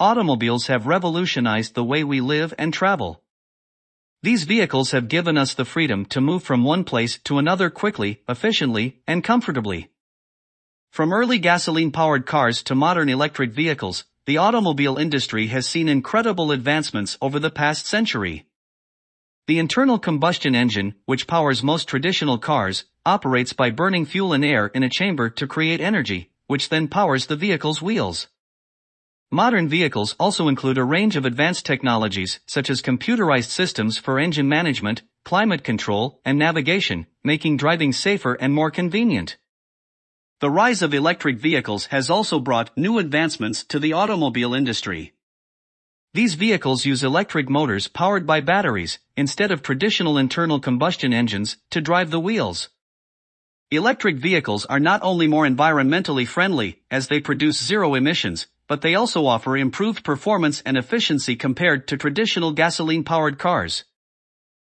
automobiles have revolutionized the way we live and travel. These vehicles have given us the freedom to move from one place to another quickly, efficiently, and comfortably. From early gasoline-powered cars to modern electric vehicles, the automobile industry has seen incredible advancements over the past century. The internal combustion engine, which powers most traditional cars, operates by burning fuel and air in a chamber to create energy, which then powers the vehicle's wheels. Modern vehicles also include a range of advanced technologies such as computerized systems for engine management, climate control, and navigation, making driving safer and more convenient. The rise of electric vehicles has also brought new advancements to the automobile industry. These vehicles use electric motors powered by batteries, instead of traditional internal combustion engines, to drive the wheels. Electric vehicles are not only more environmentally friendly, as they produce zero emissions, but they also offer improved performance and efficiency compared to traditional gasoline-powered cars.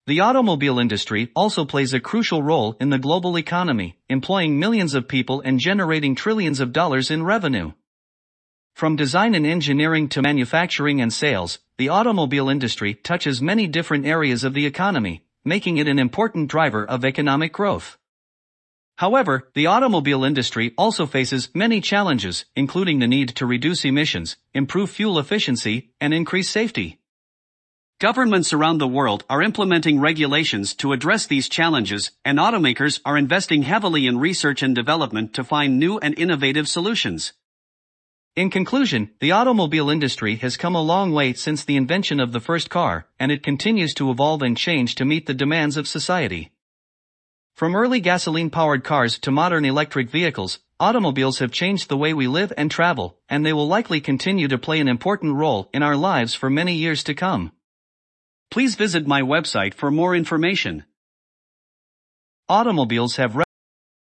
The automobile industry also plays a crucial role in the global economy, employing millions of people and generating trillions of dollars in revenue. From design and engineering to manufacturing and sales, the automobile industry touches many different areas of the economy, making it an important driver of economic growth. However, the automobile industry also faces many challenges, including the need to reduce emissions, improve fuel efficiency, and increase safety. Governments around the world are implementing regulations to address these challenges, and automakers are investing heavily in research and development to find new and innovative solutions. In conclusion, the automobile industry has come a long way since the invention of the first car, and it continues to evolve and change to meet the demands of society. From early gasoline-powered cars to modern electric vehicles, automobiles have changed the way we live and travel, and they will likely continue to play an important role in our lives for many years to come. Please visit my website for more information. Automobiles have